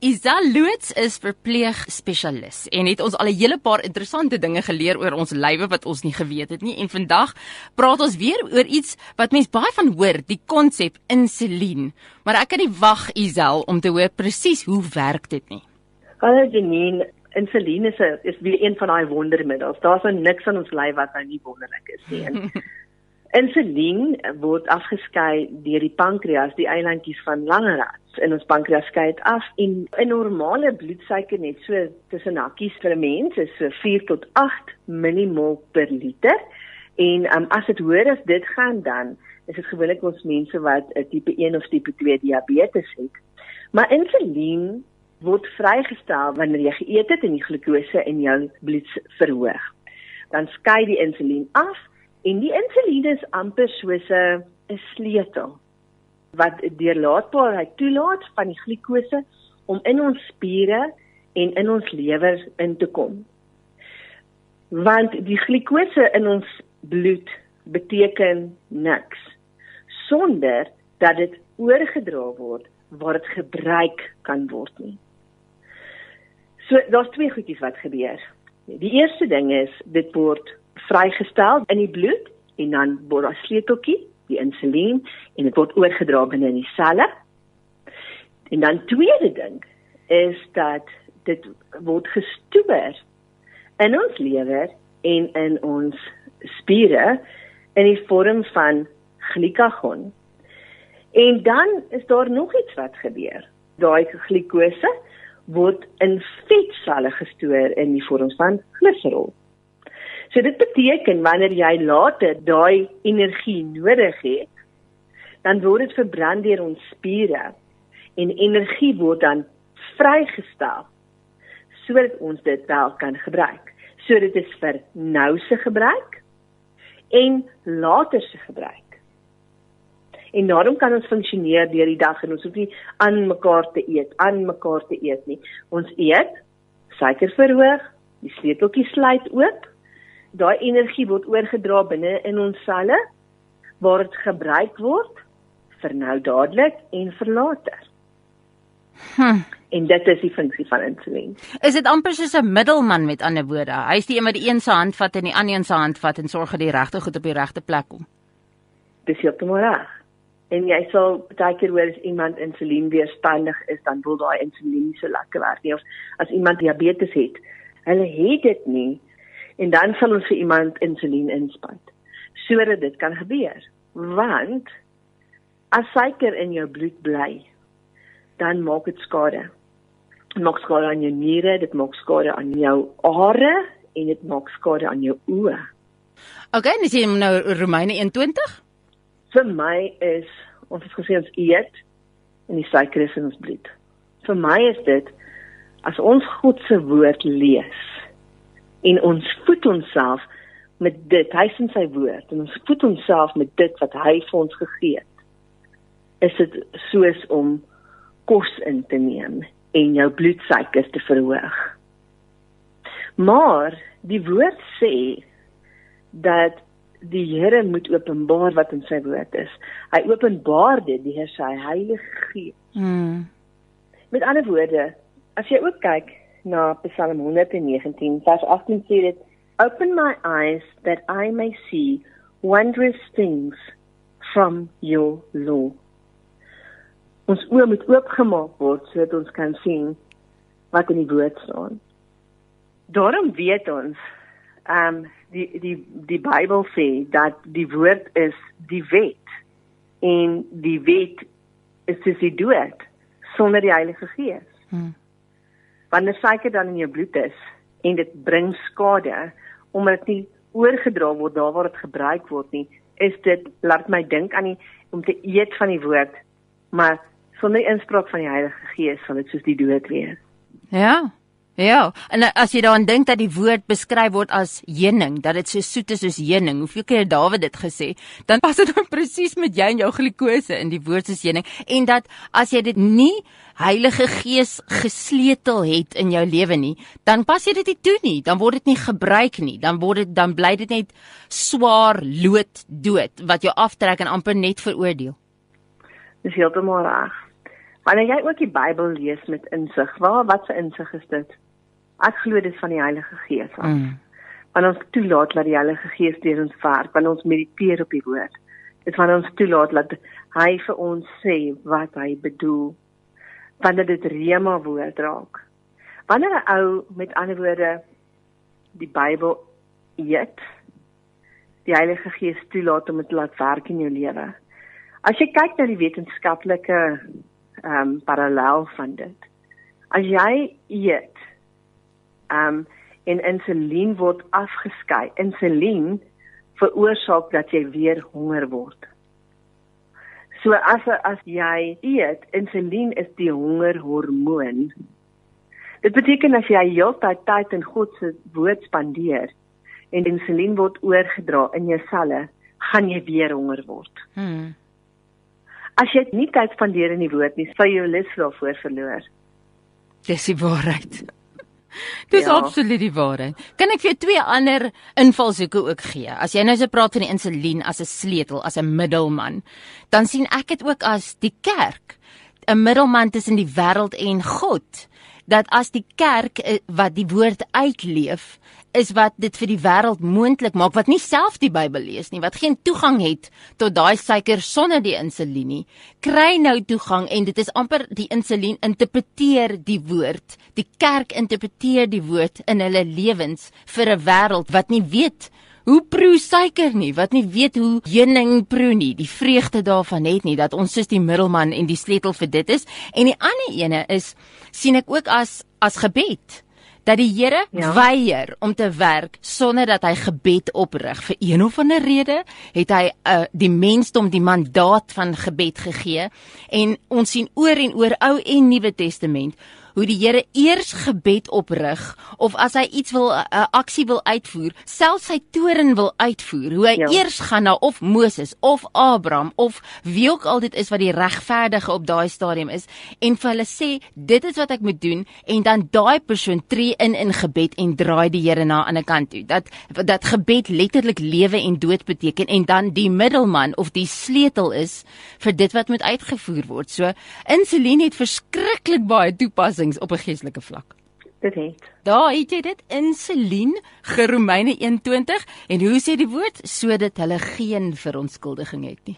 Isal Loots is verpleegspesialis en het ons al 'n hele paar interessante dinge geleer oor ons lywe wat ons nie geweet het nie. En vandag praat ons weer oor iets wat mense baie van hoor, die konsep insulien. Maar ek kan nie wag Isal om te hoor presies hoe werk dit nie. Hallo Janine, insulien is 'n is weer een van daai wondermiddels. Daar's nou niks aan ons lyf wat nou nie wonderlik is nie. Insulien word afgeskei deur die pankreas, die eilandjies van langerhart in ons pankreas skei dit af en 'n normale bloedsuiker net so tussen hakkies vir 'n mens is so 4 tot 8 millimol per liter. En um, as dit hoër as dit gaan dan is dit gewoonlik ons mense wat 'n tipe 1 of tipe 2 diabetes het. Maar insulien word vrygestel wanneer jy geëet het en die glikose in jou bloed verhoog. Dan skei die insulien af En die insulien is amper soos 'n sleutel wat deurlaatbaarheid toelaat van die glikose om in ons spiere en in ons lewer in te kom. Want die glikose in ons bloed beteken niks sonder dat dit oorgedra word waar dit gebruik kan word nie. So daar's twee goedjies wat gebeur. Die eerste ding is dit word vrygestel in die bloed en dan word daar sleuteltjie, die insulien en dit word oorgedra binne in die selle. En dan tweede ding is dat dit word gestoor in ons lewer en in ons spiere in die vorm van glikagon. En dan is daar nog iets wat gebeur. Daai glikose word in vetselle gestoor in die vorm van gliserol. So dit beteken wanneer jy later daai energie nodig het, dan word dit verbrand deur ons spiere en energie word dan vrygestel sodat ons dit wel kan gebruik. So dit is vir nou se gebruik en later se gebruik. En daarom kan ons funksioneer deur die dag en ons hoef nie aan mekaar te eet, aan mekaar te eet nie. Ons eet, suiker verhoog, die sleuteltjie sluit oop daai energie word oorgedra binne in ons selle waar dit gebruik word vir nou dadelik en vir later. Hm. En dit is die funksie van insulien. Is dit amper soos 'n middelman met ander woorde? Hy's die een wat die een se hand vat en die ander een se hand vat en sorg dat die regte goed op die regte plek kom. Dis heeltemal reg. En jy sal baie keer hoor as iemand insulien weerstandig is, dan wil daai insulien nie so lekker werk nie. Of as iemand diabetes het, hulle het dit nie en dan sal ons vir iemand insulien inspuit sodat dit kan gebeur. Want as suiker in jou bloed bly dan maak dit skade. Dit maak skade aan jou niere dit maak skade aan jou are en dit maak skade aan jou oë. Okay, dis hier nou Romeine 21 vir my is ons het gesê ons eet en die suiker is in ons bloed. Vir my is dit as ons God se woord lees en ons voed onsself met dit. Hy sien sy woord en ons voed onsself met dit wat hy vir ons gegee het. Is dit soos om kos in te neem en jou bloedsuiker te verhoog. Maar die woord sê dat die Here moet openbaar wat in sy woord is. Hy openbaar dit deur sy heilige gees. Mm. met ander woorde as jy ook kyk na Psalm 119 vers 18 sê dit Open my eyes that I may see wondrous things from your law. Ons oë moet oopgemaak word sodat ons kan sien wat in die woord staan. Daarom weet ons ehm um, die die die Bybel sê dat die woord is die wet en die wet is soos die dood sonder die Heilige Gees. Hmm wanneer suiker dan in jou bloed is en dit bring skade omdat dit nie oorgedra word daar waar dit gebruik word nie, is dit laat my dink aan die om te eet van die woord, maar sonder inspraak van die Heilige Gees sal dit soos die dood wees. Ja. Ja, en as jy daaraan dink dat die woord beskryf word as heuning, dat dit so soet is soos heuning, hoeveel keer het Dawid dit gesê? Dan pas dit dan presies met jy en jou glikose in die woord soos heuning en dat as jy dit nie Heilige Gees gesleutel het in jou lewe nie, dan pas jy dit nie toe nie, dan word dit nie gebruik nie, dan word dit dan bly dit net swaar lood dood wat jou aftrek en amper net veroordeel. Dis heeltemal reg. Wanneer jy ook die Bybel lees met insig, waar wat se insig is dit? Ek glo dit van die Heilige Gees af. Mm. Wanneer ons toelaat dat die Heilige Gees deur ons werk, wanneer ons mediteer op die woord, dit wanneer ons toelaat dat hy vir ons sê wat hy bedoel. Wanneer dit rema woord raak. Wanneer 'n ou met ander woorde die Bybel eet, die Heilige Gees toelaat om dit te laat werk in jou lewe. As jy kyk na die wetenskaplike ehm um, parallel van dit. As jy eet ehm um, en insulien word afgeskei. Insulien veroorsaak dat jy weer honger word. So as as jy eet, insulien is die hongerhormoon. Dit beteken as jy heeltyd tyd in God se woord spandeer en insulien word oorgedra in jou selle, gaan jy weer honger word. Hmm. As jy nie tyd spandeer in die woord nie, sal jy jou lus daarvoor verloor. Dis die waarheid. Dis ja. absoluut die waarheid. Kan ek vir jou twee ander invalshoeke ook gee? As jy nou so praat van die insulien as 'n sleutel, as 'n middelman, dan sien ek dit ook as die kerk, 'n middelman tussen die wêreld en God dat as die kerk eh, wat die woord uitleef is wat dit vir die wêreld moontlik maak wat nie self die Bybel lees nie wat geen toegang het tot daai suiker sonder die insulien nie kry nou toegang en dit is amper die insulien interpreteer die woord. Die kerk interpreteer die woord in hulle lewens vir 'n wêreld wat nie weet hoe proe suiker nie, wat nie weet hoe heuning proe nie, die vreugde daarvan het nie dat ons soos die middelman en die sleutel vir dit is. En die ander ene is sien ek ook as as gebed dat die Here ja. weier om te werk sonder dat hy gebed oprig vir een of ander rede het hy uh, die mensdom die mandaat van gebed gegee en ons sien oor en oor Ou en Nuwe Testament hoe die Here eers gebed oprig of as hy iets wil 'n uh, aksie wil uitvoer, selfs sy toren wil uitvoer, hoe hy ja. eers gaan na of Moses of Abraham of wie ook al dit is wat die regverdige op daai stadium is en vir hulle sê dit is wat ek moet doen en dan daai persoon tree in in gebed en draai die Here na aan 'n ander kant toe. Dat dat gebed letterlik lewe en dood beteken en dan die middelman of die sleutel is vir dit wat moet uitgevoer word. So insulien het verskriklik baie toepassing toepassings op 'n geestelike vlak. Dit het. Daar het jy dit insulien, Romeine 1:20 en hoe sê die woord sodat hulle geen verontskuldiging het nie.